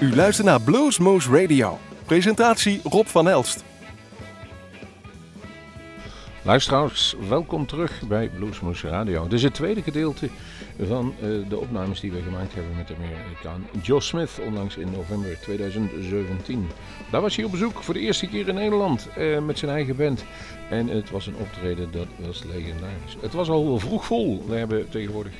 U luistert naar Bluesmoose Radio. Presentatie Rob van Elst. Luisteraars, welkom terug bij Bluesmoose Radio. Dit is het tweede gedeelte van uh, de opnames die we gemaakt hebben met de Amerikaan Joe Smith, onlangs in november 2017. Daar was hij op bezoek voor de eerste keer in Nederland uh, met zijn eigen band. En het was een optreden dat was legendarisch. Het was al vroeg vol. We hebben tegenwoordig,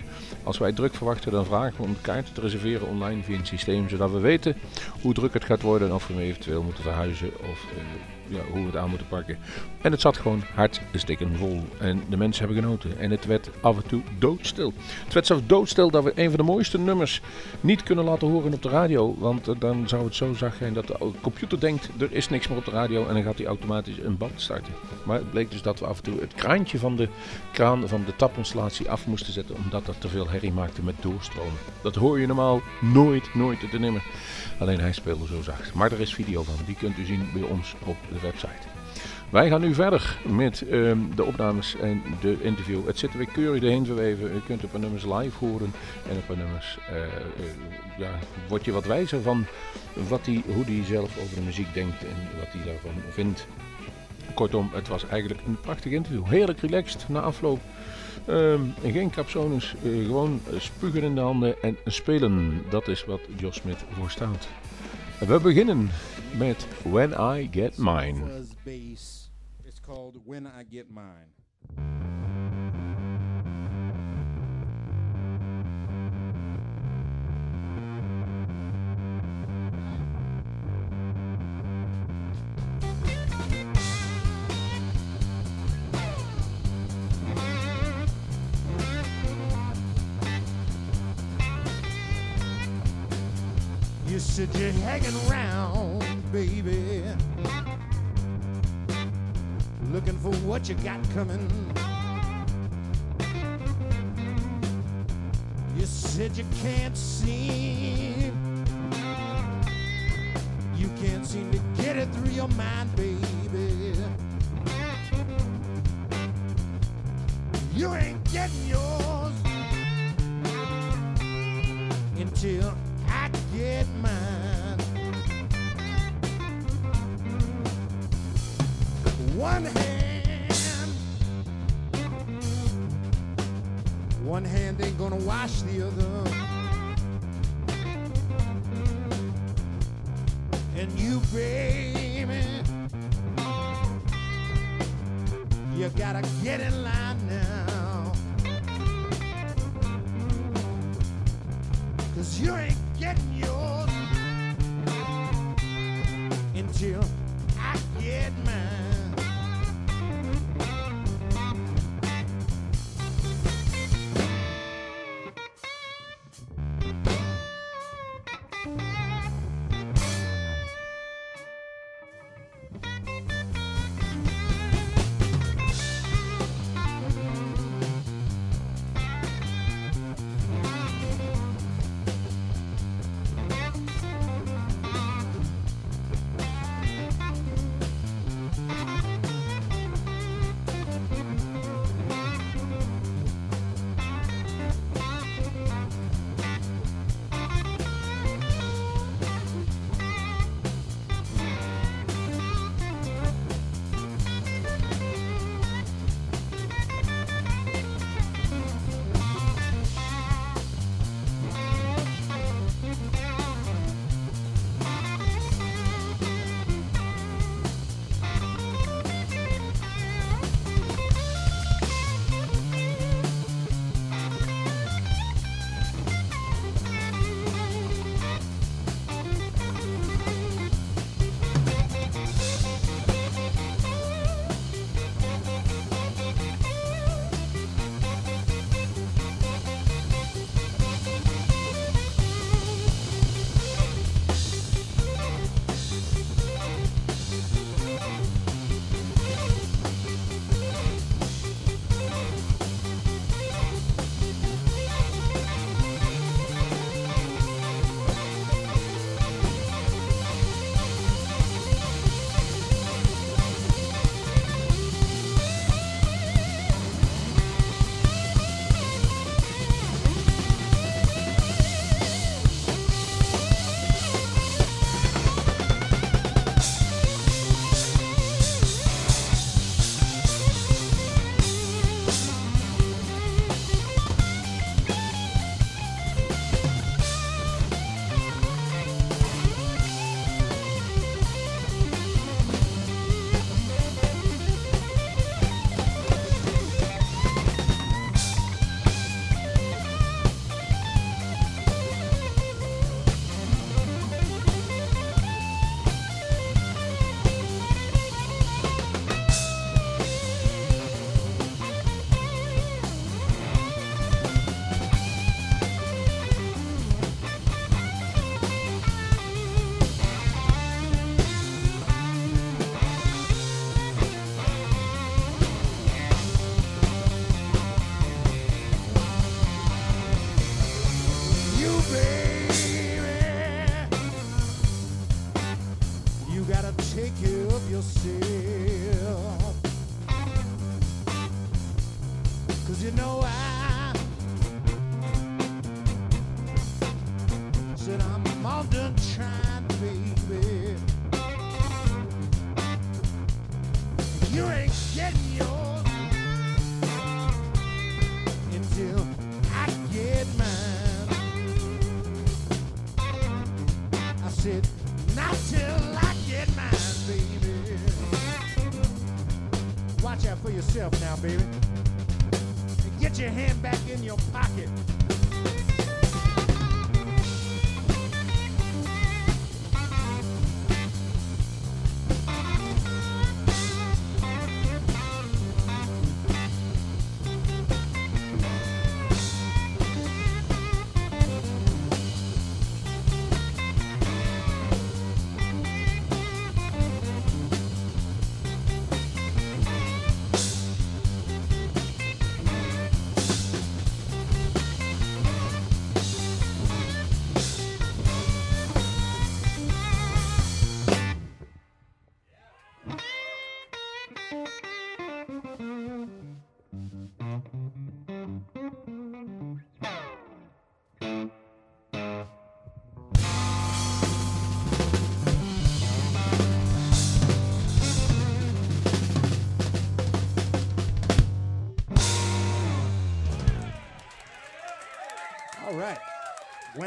als wij druk verwachten, dan vragen we om kaarten te reserveren online via een systeem, zodat we weten hoe druk het gaat worden en of we eventueel moeten verhuizen of uh, ja, hoe we het aan moeten pakken. En het zat gewoon hartstikke vol. En de mensen hebben genoten. En het werd af en toe doodstil. Het werd zelfs doodstil dat we een van de mooiste nummers niet kunnen laten horen op de radio. Want dan zou het zo zijn dat de computer denkt, er is niks meer op de radio. En dan gaat hij automatisch een band starten. Maar het bleek dus dat we af en toe het kraantje van de kraan van de tapinstallatie af moesten zetten. Omdat dat te veel herrie maakte met doorstromen. Dat hoor je normaal nooit, nooit te nummer. Alleen hij speelde zo zacht. Maar er is video van. Die kunt u zien bij ons op de website. Wij gaan nu verder met um, de opnames en de interview. Het zit er weer keurig erheen verweven. U kunt een paar nummers live horen. En een paar nummers uh, uh, ja, word je wat wijzer van wat die, hoe hij zelf over de muziek denkt en wat hij daarvan vindt. Kortom, het was eigenlijk een prachtig interview. Heerlijk relaxed na afloop. Um, geen capsones, uh, gewoon spugen in de handen en spelen. Dat is wat Jos Smith voor staat. We beginnen met When I Get Mine. It's called When I Get Mine. You you're hanging around, baby. Looking for what you got coming. You said you can't seem. You can't seem to get it through your mind, baby.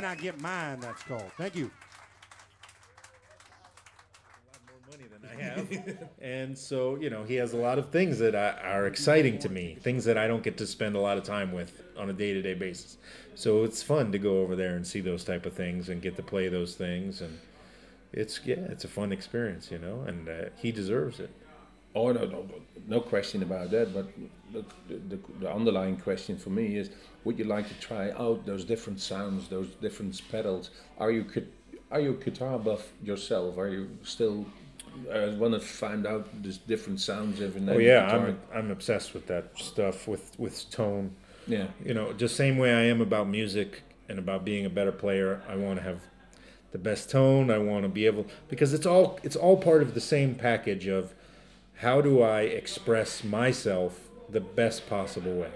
When I get mine, that's called. Thank you. money than I have. and so, you know, he has a lot of things that I, are exciting to me, things that I don't get to spend a lot of time with on a day to day basis. So it's fun to go over there and see those type of things and get to play those things. And it's, yeah, it's a fun experience, you know, and uh, he deserves it. Oh no, no, no question about that. But the, the, the underlying question for me is: Would you like to try out those different sounds, those different pedals? Are you are you a guitar buff yourself? Are you still uh, want to find out these different sounds every night? Oh yeah, I'm I'm obsessed with that stuff with with tone. yeah. You know, just same way I am about music and about being a better player. I want to have the best tone. I want to be able because it's all it's all part of the same package of how do I express myself the best possible way?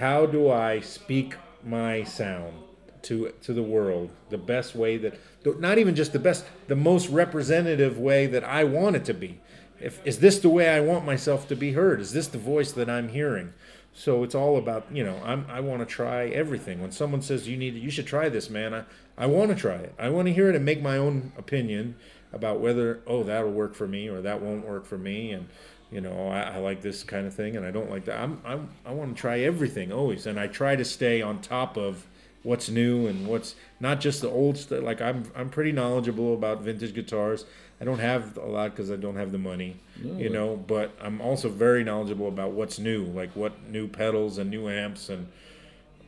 How do I speak my sound to to the world the best way that not even just the best, the most representative way that I want it to be? If is this the way I want myself to be heard? Is this the voice that I'm hearing? So it's all about you know I'm I want to try everything. When someone says you need you should try this, man, I I want to try it. I want to hear it and make my own opinion about whether oh that'll work for me or that won't work for me and you know I, I like this kind of thing and I don't like that. I'm, I'm I want to try everything always and I try to stay on top of what's new and what's not just the old stuff. Like I'm I'm pretty knowledgeable about vintage guitars. I don't have a lot because I don't have the money, you know. But I'm also very knowledgeable about what's new, like what new pedals and new amps, and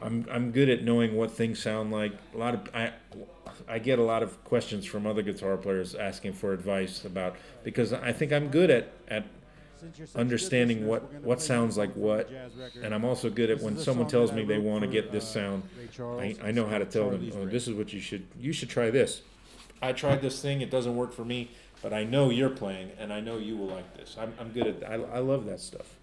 I'm I'm good at knowing what things sound like. A lot of I I get a lot of questions from other guitar players asking for advice about because I think I'm good at at Since you're such good understanding what what sounds like what, the jazz record. and I'm also good at when someone tells me they want to get this uh, sound. I, I know how to tell them, oh, this is what you should you should try this. I tried this thing, it doesn't work for me, but I know you're playing, and I know you will like this. I'm, I'm good at I, I love that stuff.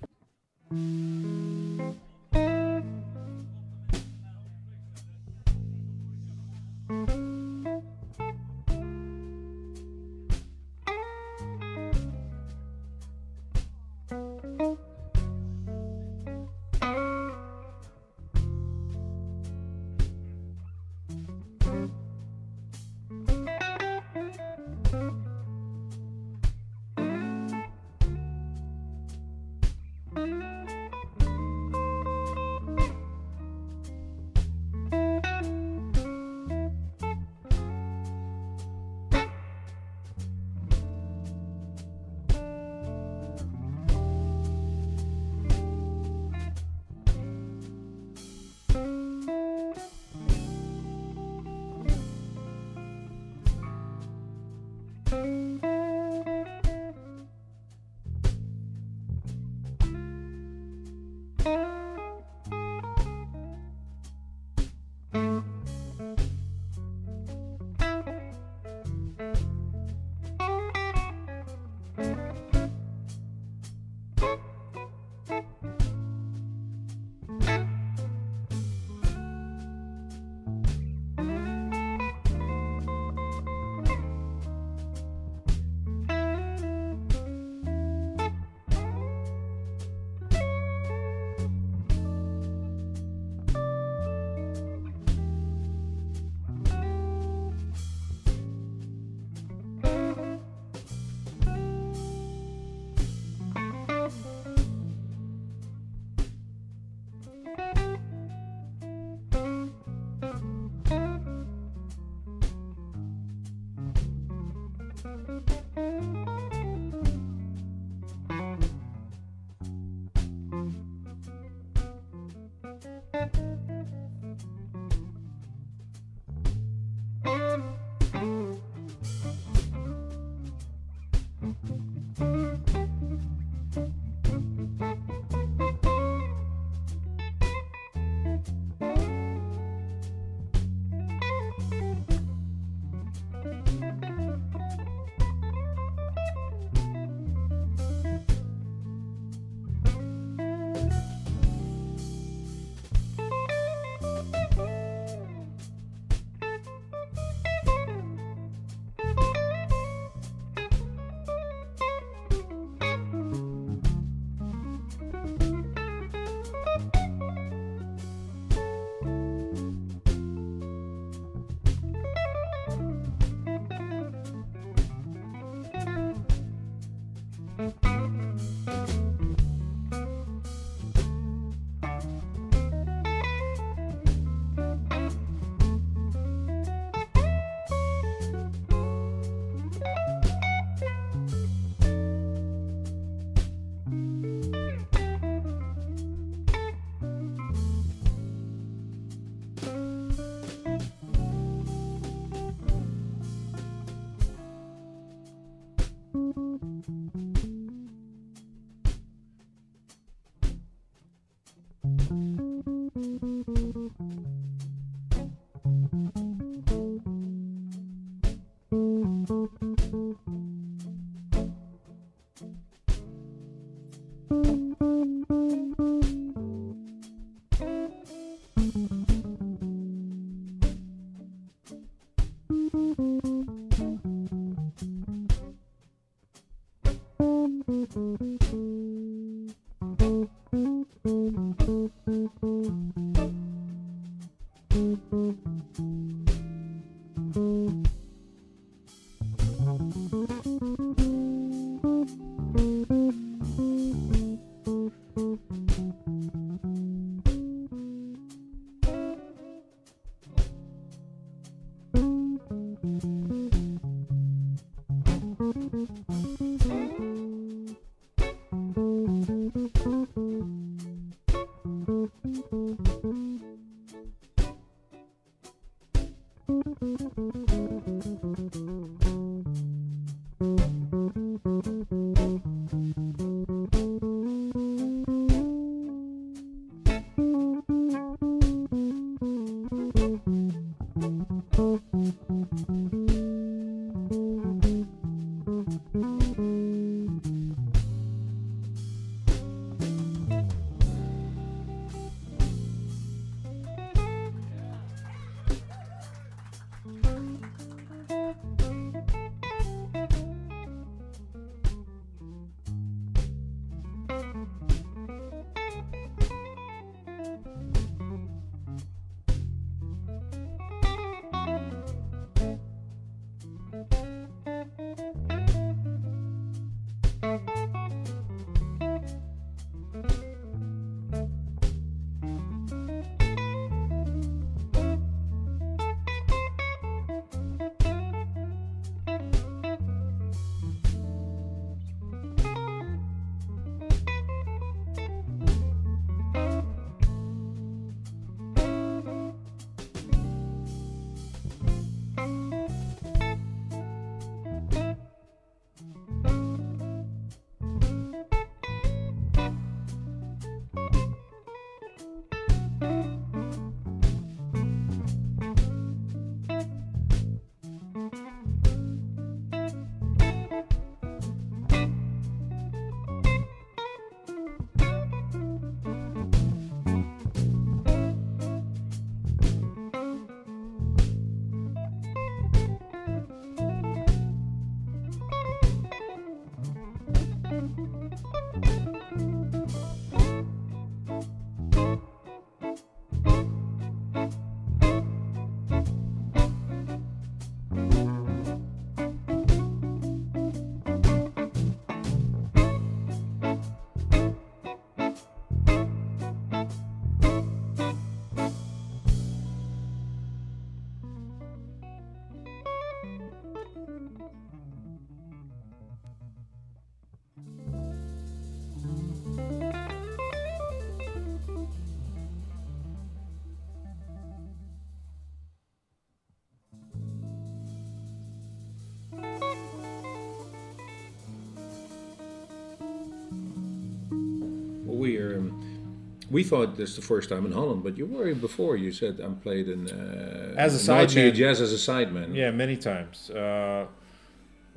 We thought this the first time in Holland, but you were before. You said I'm played in uh, As a sideman. jazz as a sideman. Yeah, many times. Uh,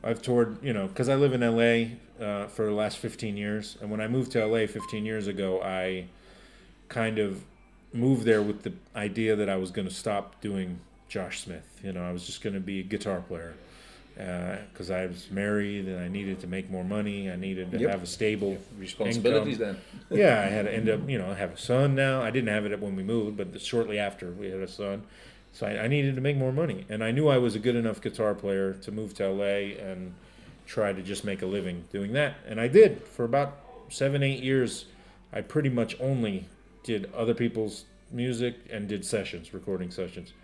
I've toured, you know, because I live in LA uh, for the last 15 years. And when I moved to LA 15 years ago, I kind of moved there with the idea that I was going to stop doing Josh Smith. You know, I was just going to be a guitar player Uh, because I was married and I needed to make more money. I needed to Yep. have a stable Responsibilities income. then. yeah, I had to end up, you know, I have a son now. I didn't have it when we moved, but shortly after we had a son. So I, I needed to make more money. And I knew I was a good enough guitar player to move to LA and try to just make a living doing that. And I did for about seven, eight years. I pretty much only did other people's music and did sessions, recording sessions.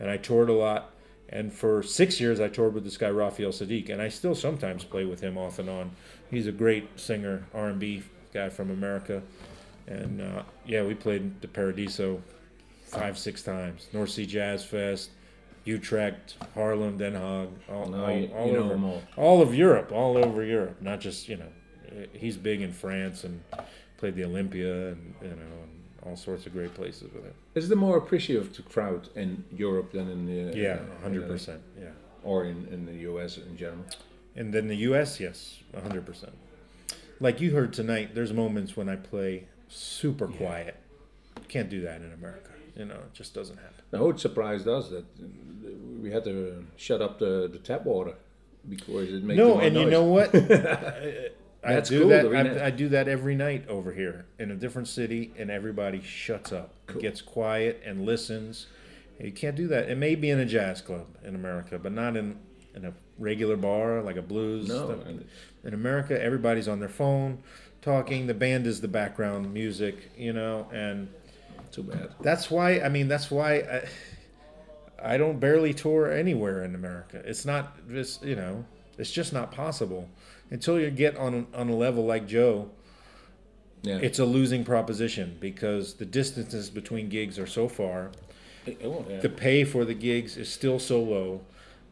And I toured a lot. And for six years, I toured with this guy Raphael Saadiq, and I still sometimes play with him off and on. He's a great singer, R&B guy from America, and uh, yeah, we played the Paradiso five, six times. North Sea Jazz Fest, Utrecht, Haarlem, Den Haag, all, No, all, you- all you over, all. all of Europe, all over Europe. Not just you know, he's big in France and played the Olympia and you know, and all sorts of great places with it. Is the more appreciative to crowd in Europe than in the Yeah, uh, hundred percent. Yeah, or in, in the US in general. And then the U.S., yes, hundred percent. Like you heard tonight, there's moments when I play super quiet. Can't do that in America. You know, it just doesn't happen. No, it surprised us that uh, we had to shut up the, the tap water because it made No, and you know what? I, I do cool, that. though, isn't it? I, I do that every night over here in a different city, and everybody shuts up, gets quiet, and listens. You can't do that. It may be in a jazz club in America, but not in in a regular bar like a blues. No, in America, everybody's on their phone, talking. The band is the background music, you know, and Too bad. that's why I mean that's why I, I don't barely tour anywhere in America. It's not just you know it's just not possible until you get on on a level like Joe. Yeah. It's a losing proposition because the distances between gigs are so far. oh, yeah. The pay for the gigs is still so low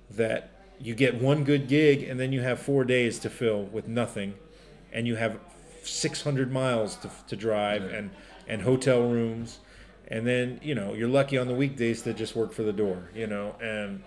that you get one good gig and then you have four days to fill with nothing, and you have 600 miles to, to drive and and hotel rooms, and then you know you're lucky on the weekdays to just work for the door, you know, and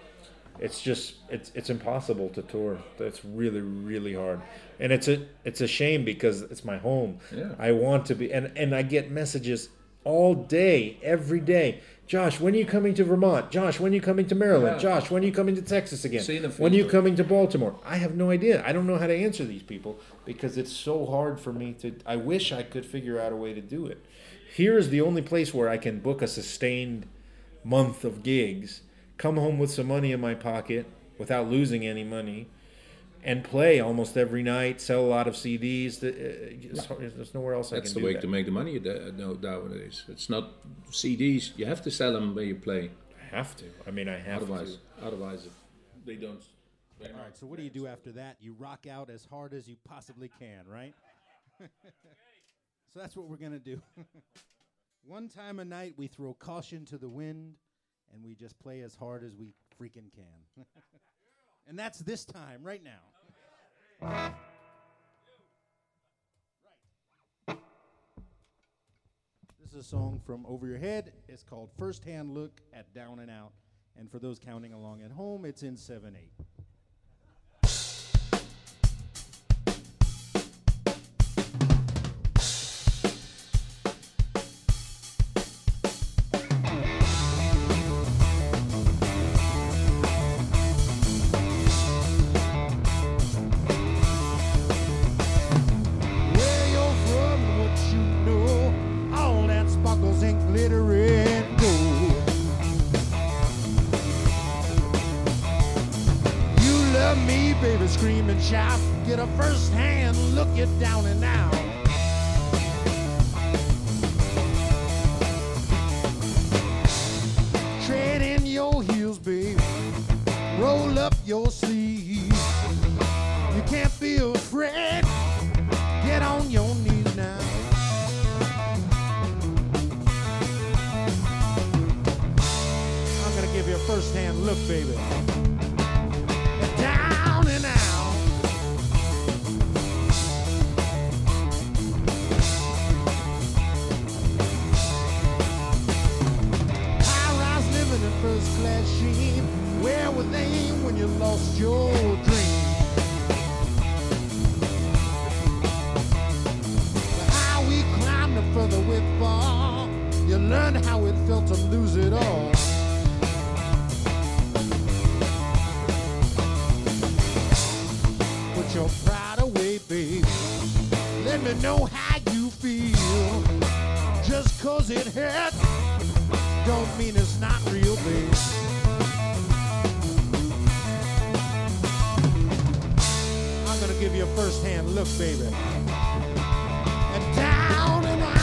it's just it's it's impossible to tour. It's really really hard, and it's a it's a shame because it's my home. Yeah. I want to be, and and I get messages all day, every day. Josh, when are you coming to Vermont? Josh, when are you coming to Maryland? Yeah. Josh, when are you coming to Texas again? When are you coming to Baltimore? I have no idea. I don't know how to answer these people because it's so hard for me to. I wish I could figure out a way to do it. Here is the only place where I can book a sustained month of gigs, come home with some money in my pocket without losing any money, and play almost every night. Sell a lot of CDs. That, uh, it's hard- There's nowhere else I That's can the do way that. to make the money no- nowadays. It's not CDs. You have to sell them where you play. I have to. I mean, I have Otherwise, to. otherwise they don't. All right, so what do you do after that? You rock out as hard as you possibly can, right? so that's what we're going to do. One time a night, we throw caution to the wind and we just play as hard as we freaking can. and that's this time, right now. This is a song from Over Your Head. It's called First Hand Look at Down and Out. And for those counting along at home, it's in 7 8. Your pride away, baby. Let me know how you feel. Just cause it hurts, don't mean it's not real, baby. I'm gonna give you a first hand look, baby. And down and out.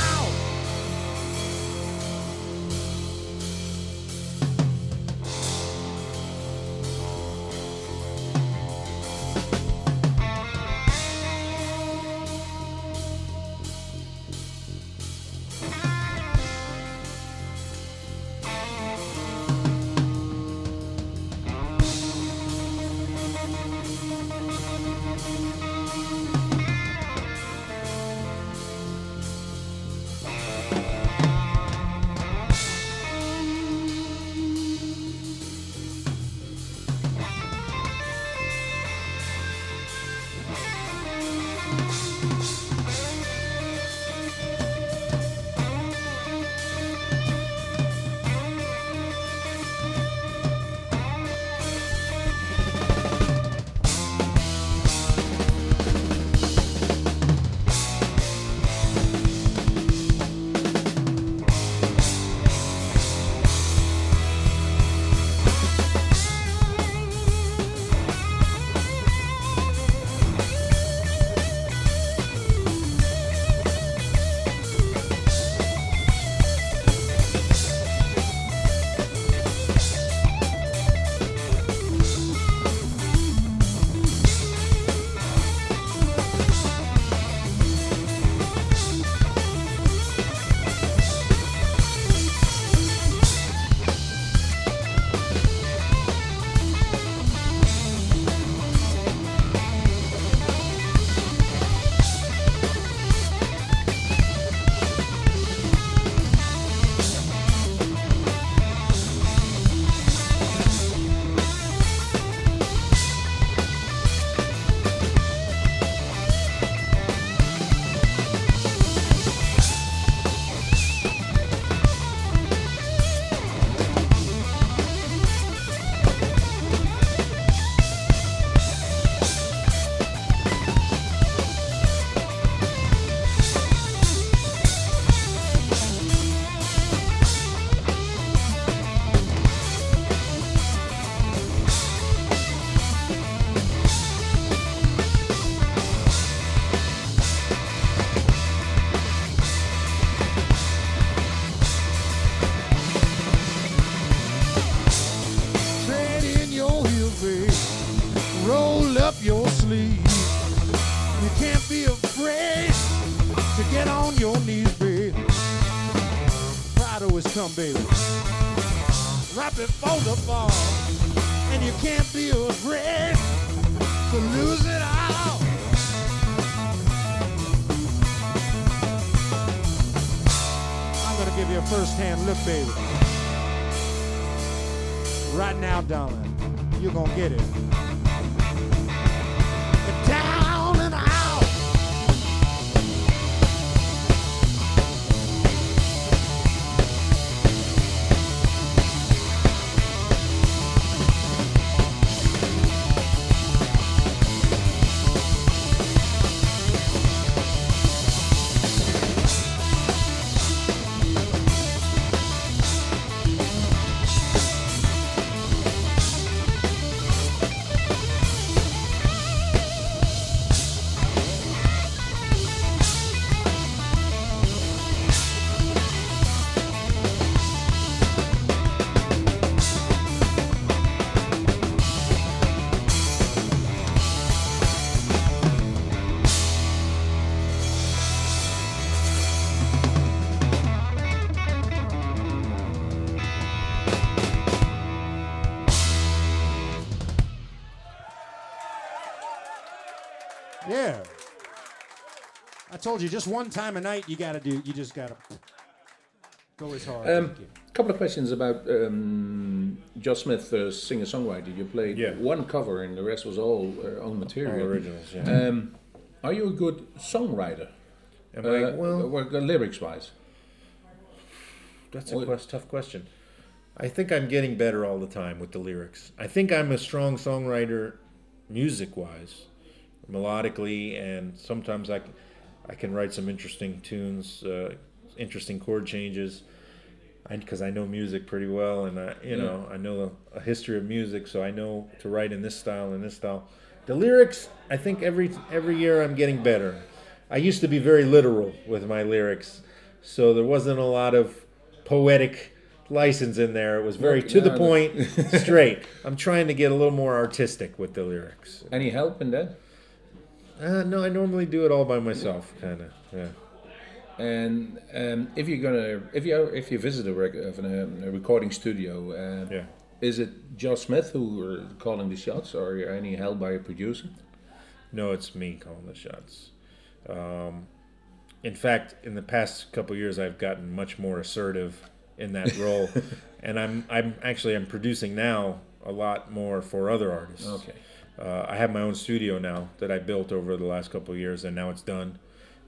Told you, just one time a night, you got to do. You just got to go as hard. Um, couple of questions about um, Josh Smith, uh, singer-songwriter. You played Yeah. one cover, and the rest was all uh, own material. All originals, yeah. Um, are you a good songwriter? Am Uh, I, well, uh, lyrics-wise. That's a What- quest, tough question. I think I'm getting better all the time with the lyrics. I think I'm a strong songwriter, music wise, melodically, and sometimes I, c- I can write some interesting tunes, uh, interesting chord changes. Because I, know music pretty well, and I, you know, I know a, a history of music, so I know to write in this style and this style. The lyrics, I think every every year I'm getting better. I used to be very literal with my lyrics, so there wasn't a lot of poetic license in there. It was very to the point, straight. I'm trying to get a little more artistic with the lyrics. Any help in that? Uh, no, I normally do it all by myself, kind of. Yeah. And um, if you're gonna, if you if you visit a, rec- of an, uh, a recording studio, uh, Yeah. is it Josh Smith who are calling the shots, or are any help by a producer? No, it's me calling the shots. Um, in fact, in the past couple years, I've gotten much more assertive in that role, and I'm I'm actually I'm producing now a lot more for other artists. Okay. Uh, I have my own studio now that I built over the last couple of years, and now it's done.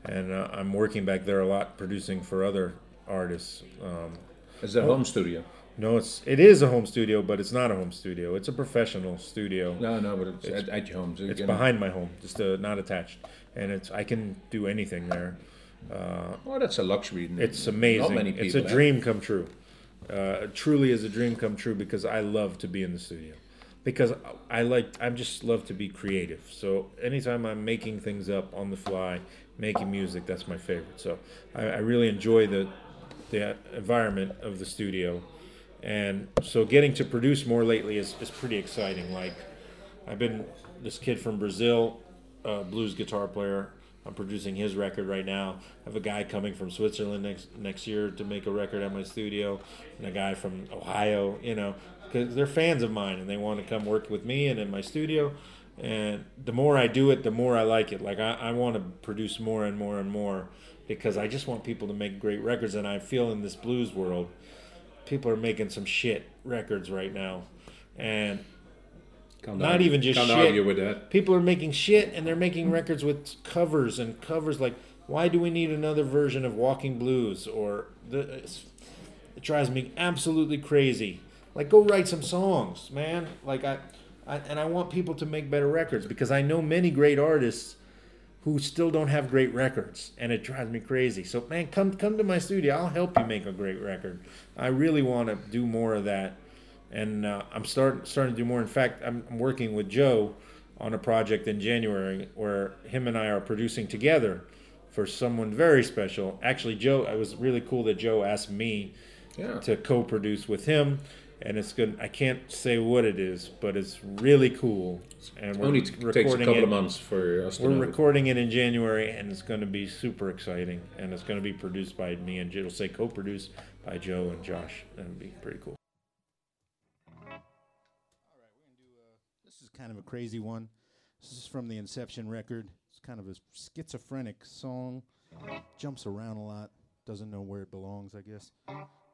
And uh, I'm working back there a lot, producing for other artists. Um, Is that a home studio? no, it's it is a home studio, but it's not a home studio. It's a professional studio. No, no, but it's, at, at your home. So you It's can- behind my home, just uh, not attached, and it's I can do anything there. Uh, Oh, that's a luxury. it's amazing. Not many it's a people dream come true. Uh, it truly is a dream come true because I love to be in the studio. Because I like, I just love to be creative. So anytime I'm making things up on the fly, making music, that's my favorite. So I, I really enjoy the the environment of the studio, and so getting to produce more lately is, is pretty exciting. Like I've been this kid from Brazil, uh, blues guitar player. I'm producing his record right now. I have a guy coming from Switzerland next next year to make a record at my studio, and a guy from Ohio. You know, because they're fans of mine and they want to come work with me and in my studio. And the more I do it, the more I like it. Like I, I want to produce more and more and more because I just want people to make great records. And I feel in this blues world, people are making some shit records right now, and Can't not argue- even just can't shit. argue with that. people are making shit and they're making records with covers and covers like why do we need another version of walking blues or the it drives me absolutely crazy like go write some songs man like I, I and i want people to make better records because i know many great artists who still don't have great records and it drives me crazy so man come come to my studio i'll help you make a great record i really want to do more of that and uh, I'm starting starting to do more. In fact, I'm, I'm working with Joe on a project in January where him and I are producing together for someone very special. Actually, Joe, it was really cool that Joe asked me Yeah. to co-produce with him, and it's good. I can't say what it is, but it's really cool. And we're Only t- takes a recording couple it. of months for us to We're know. recording it in January, and it's going to be super exciting. And it's going to be produced by me and it'll say co-produced by Joe and Josh. That'll be pretty cool. All right. we're gonna do. Uh, this is kind of a crazy one. This is from the Inception record. It's kind of a schizophrenic song. Jumps around a lot. Doesn't know where it belongs, I guess.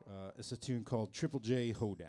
Uh, it's a tune called Triple J Hoedown.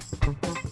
Thank you.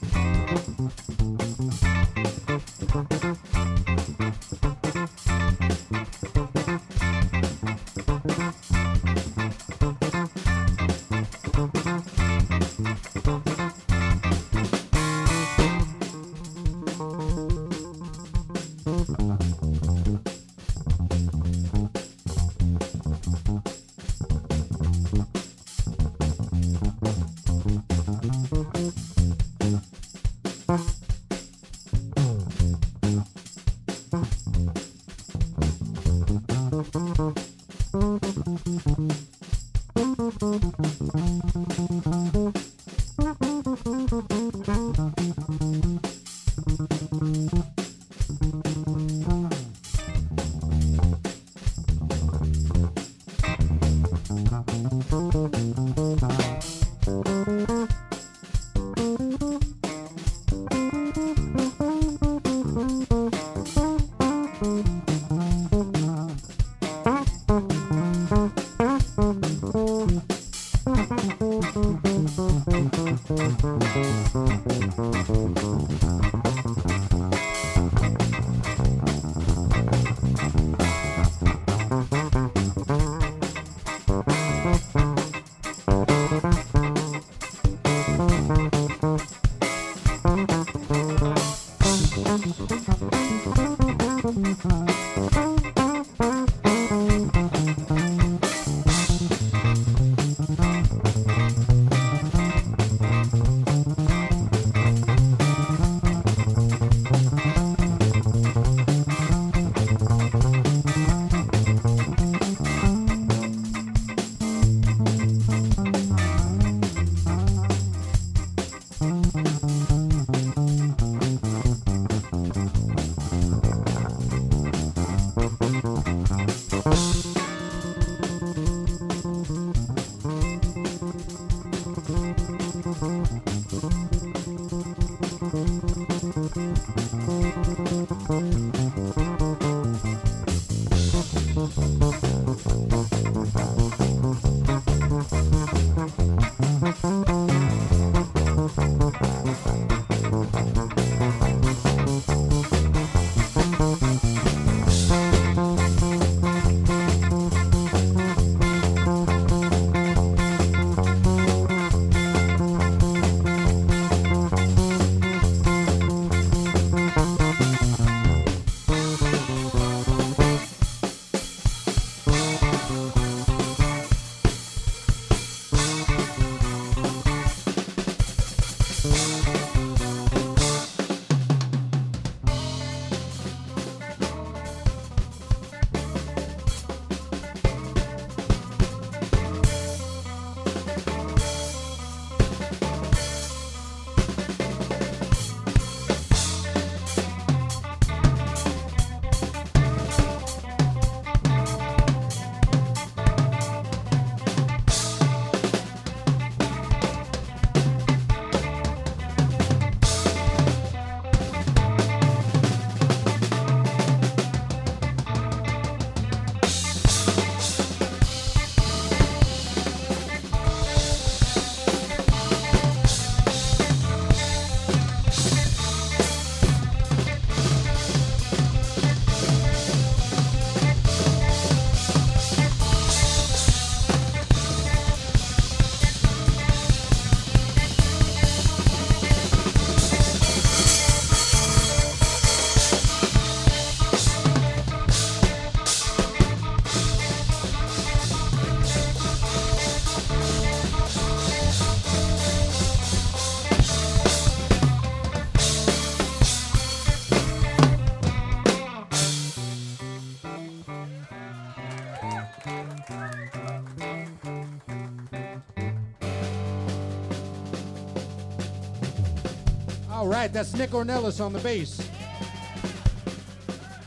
Right, that's Nick Ornelas on the bass.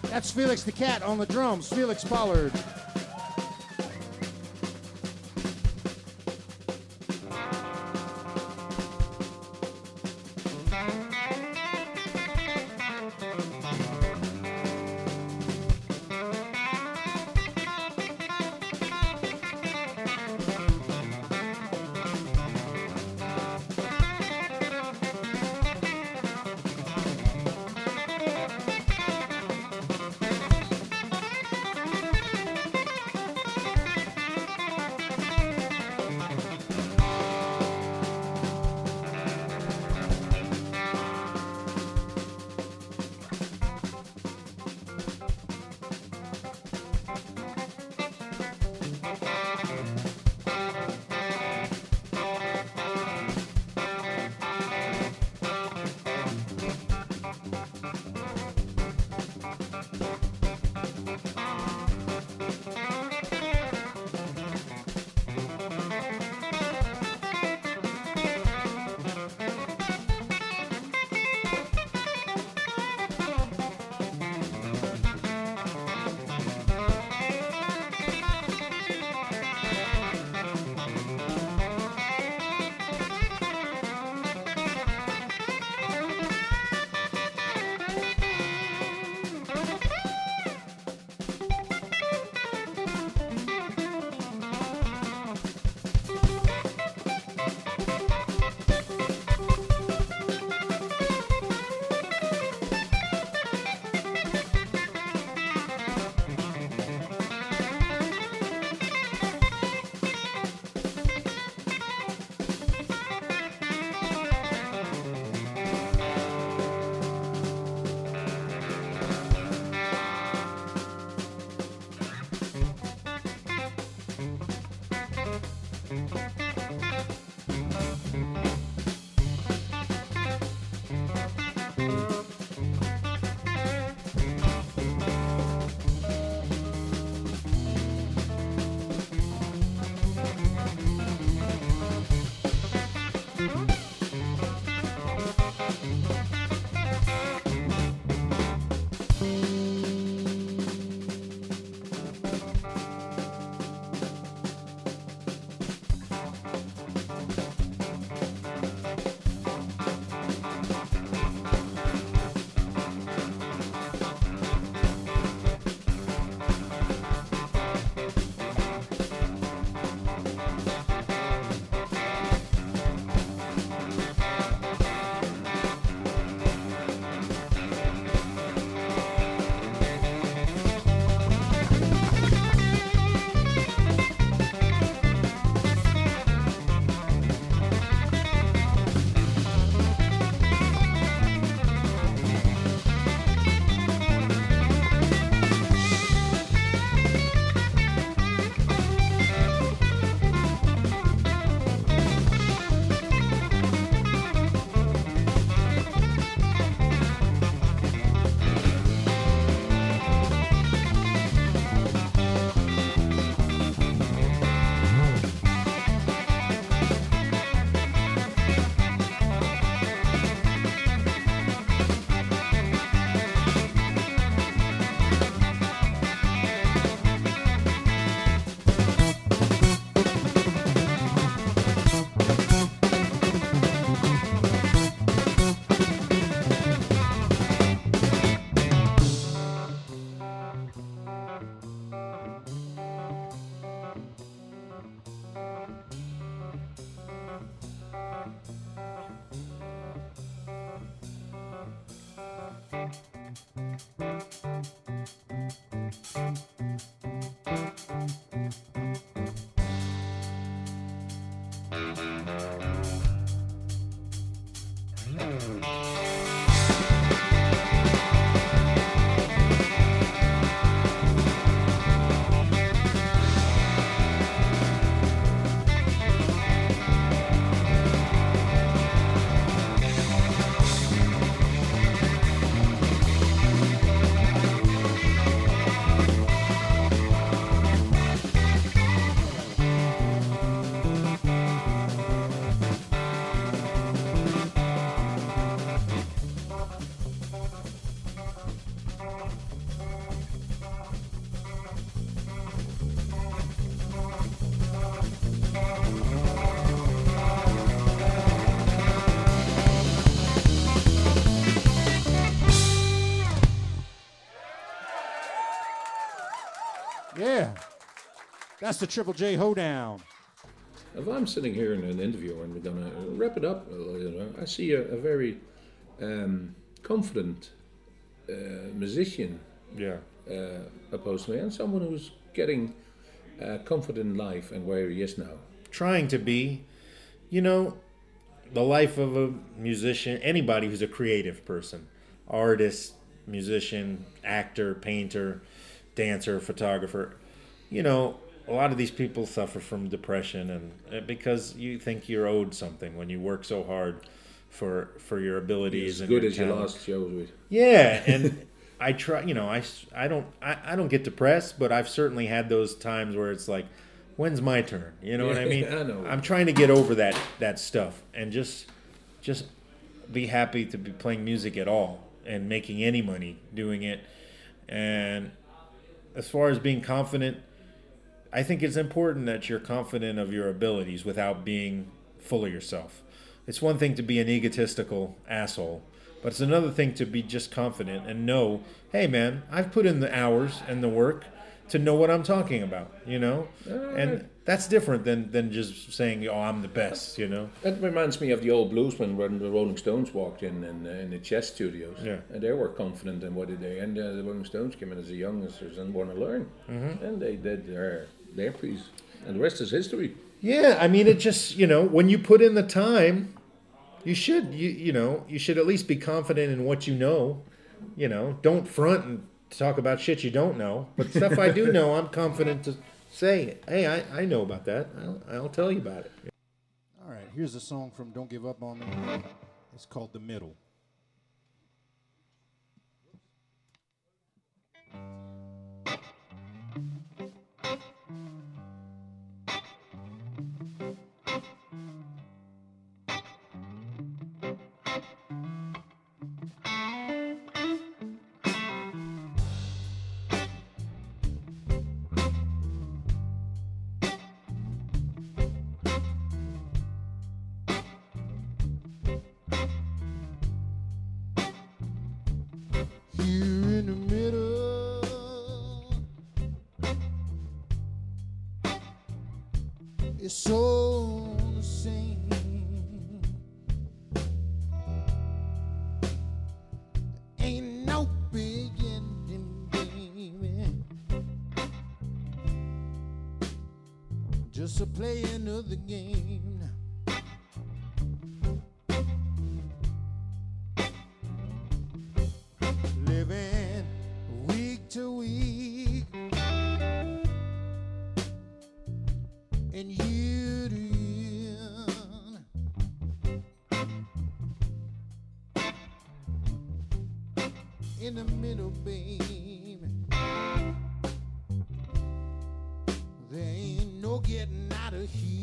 That's Felix the Cat on the drums, Felix Pollard. That's the Triple J hoedown. If I'm sitting here in an interview and we're gonna wrap it up, uh, you know, I see a, a very um, confident uh, musician Yeah. uh, opposed to me, and someone who's getting uh, confident in life and where he is now. trying to be, you know, the life of a musician, anybody who's a creative person, artist, musician, actor, painter, dancer, photographer, you know, a lot of these people suffer from depression and because you think you're owed something when you work so hard for for your abilities As and good as your talent. last with. Yeah, and I try, you know, I, s- I don't I, I don't get depressed, but I've certainly had those times where it's like, when's my turn? You know what I mean? I know. I'm trying to get over that that stuff and just just be happy to be playing music at all and making any money doing it. And as far as being confident, I think it's important that you're confident of your abilities without being full of yourself. It's one thing to be an egotistical asshole, but it's another thing to be just confident and know, hey man, I've put in the hours and the work to know what I'm talking about, you know? And that's different than, than just saying, oh, I'm the best, you know? That reminds me of the old bluesmen when the Rolling Stones walked in in, uh, in the chess studios. Yeah. And they were confident in what they did. And uh, the Rolling Stones came in as the youngsters and want to learn. Mm-hmm. And they did their, their piece. And the rest is history. Yeah, I mean, it just you know when you put in the time, you should you you know you should at least be confident in what you know. You know, don't front and talk about shit you don't know. But stuff I do know, I'm confident to say, hey, I, I know about that. I'll, I'll tell you about it. All right, here's a song from Don't Give Up on Me. It's called The Middle. Game. living week to week and year to year. In the middle, baby, there ain't no getting out of here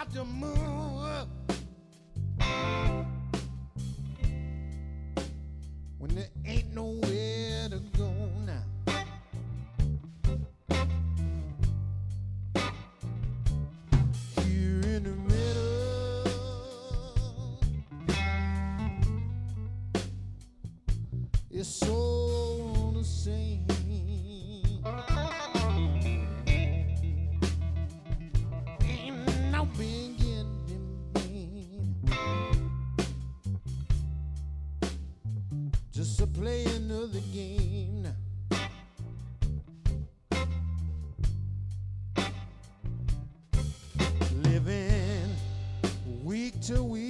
It's hard to week to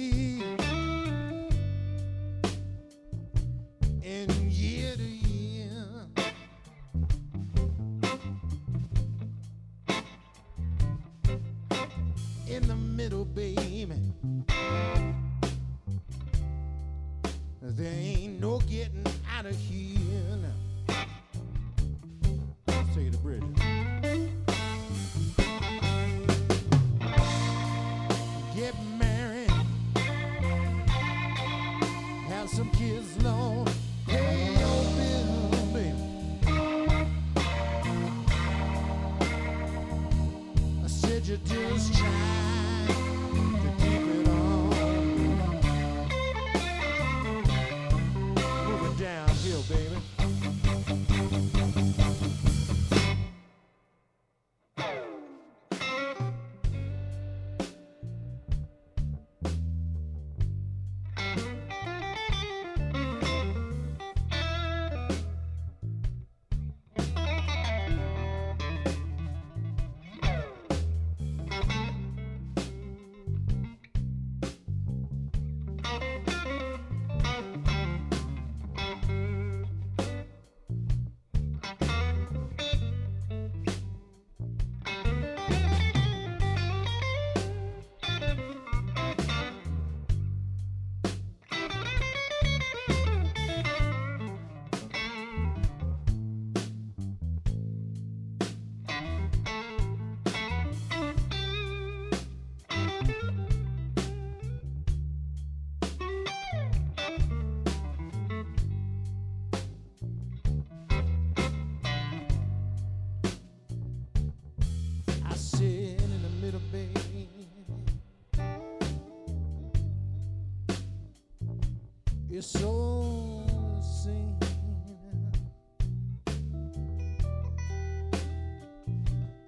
your soul sing.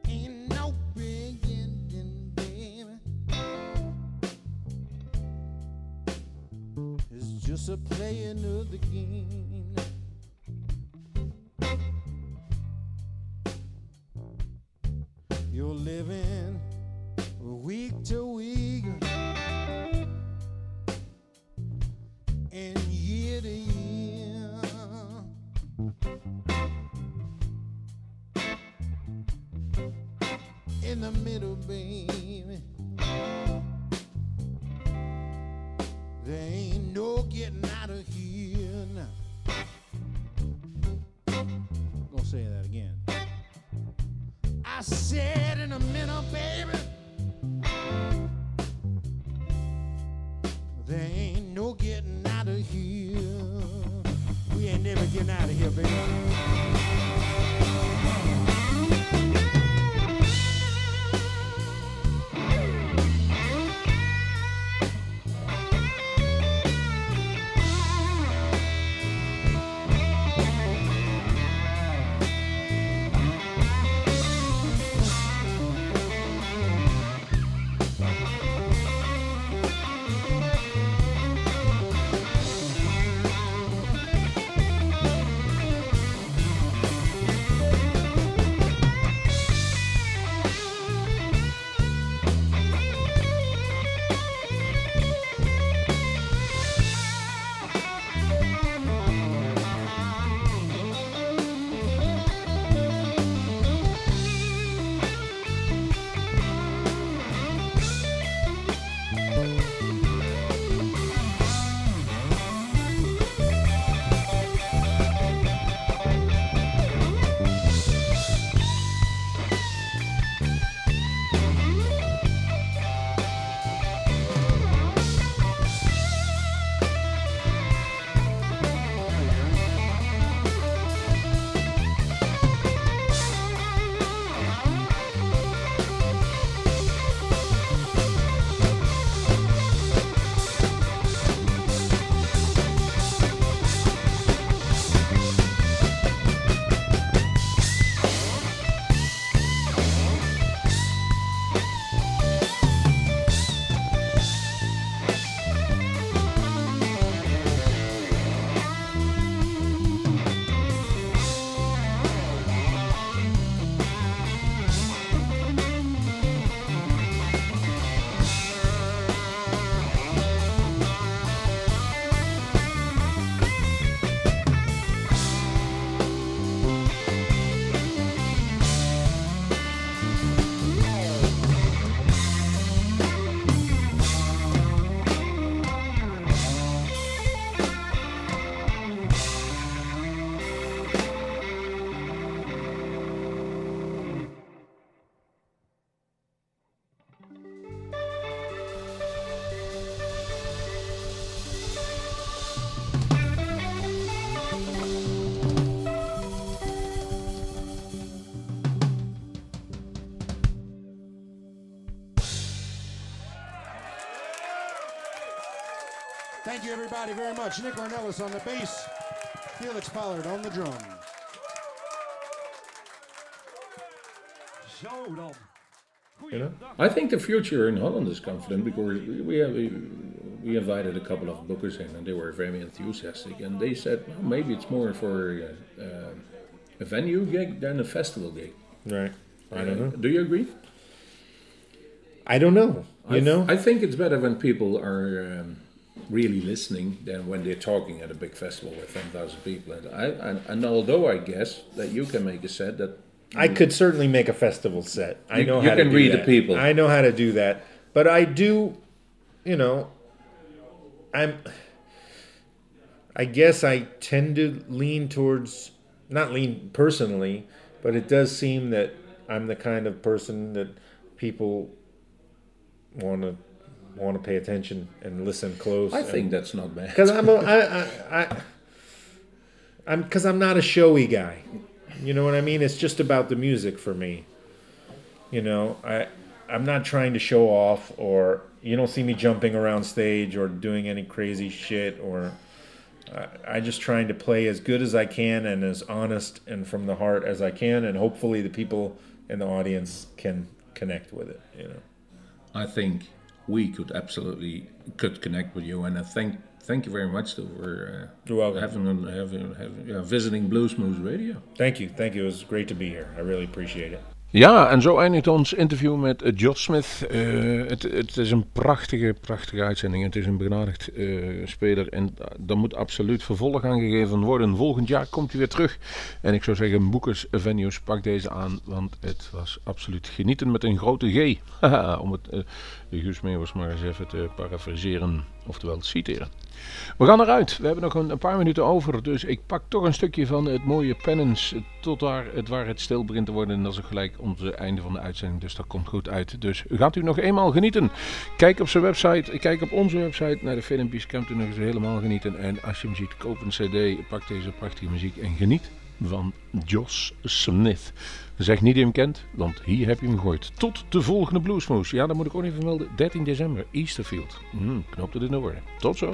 Ain't no baby. It's just a playing of the game. You, everybody, very much. Nick Ornelas on the bass, Felix Pollard on the drum. Zo dan. You know? I think the future in Holland is confident because we, we have we invited a couple of bookers in and they were very enthusiastic and they said well, maybe it's more for uh, uh, a venue gig than a festival gig. Right. I don't know. Do you agree? I don't know. You I, know? I think it's better when people are um, really listening than when they're talking at a big festival with 10,000 people. And, I, and, and although I guess that you can make a set that I could certainly make a festival set. I You- know you how to can do read the people. I know how to do that. But I do, you know, I'm. I guess I tend to lean towards not lean personally, but it does seem that I'm the kind of person that people want to want to pay attention and listen close. I think that's not bad. because I'm a, I, I, I, I'm because I'm not a showy guy. You know what I mean? It's just about the music for me. You know, I I'm not trying to show off or you don't see me jumping around stage or doing any crazy shit or I, I just trying to play as good as I can and as honest and from the heart as I can and hopefully the people in the audience can connect with it, you know. I think we could absolutely could connect with you, and I thank thank you very much for uh, having having, having yeah, visiting Blues Moose Radio. Thank you. Thank you. It was great to be here. I really appreciate it. Ja, en zo eindigt ons interview met eh, Josh Smith. Eh, het, het is een prachtige, prachtige uitzending. Het is een benadigd eh, speler en daar moet absoluut vervolg aan gegeven worden. Volgend jaar komt hij weer terug. En ik zou zeggen, Boekers Venues, pak deze aan, want het was absoluut genieten met een grote G. Haha, Om het Guus Meeuwers maar eens even te parafraseren, oftewel citeren. We gaan eruit. We hebben nog een, paar minuten over. Dus ik pak toch een stukje van het mooie Penance. Tot daar het, waar het stil begint te worden. En dat is gelijk onze einde van de uitzending. Dus dat komt goed uit. Dus gaat u nog eenmaal genieten. Kijk op zijn website. Kijk op onze website naar de filmpjes. Kunt u nog eens helemaal genieten. En als je hem ziet, koop een cd. Pak deze prachtige muziek en geniet van Josh Smith. Zeg niet die hem kent, want hier heb je hem gegooid. Tot de volgende Bluesmoes. Ja, dat moet ik ook even melden. 13 december, Easterfield. Hmm, knoopt het in de orde. Tot zo.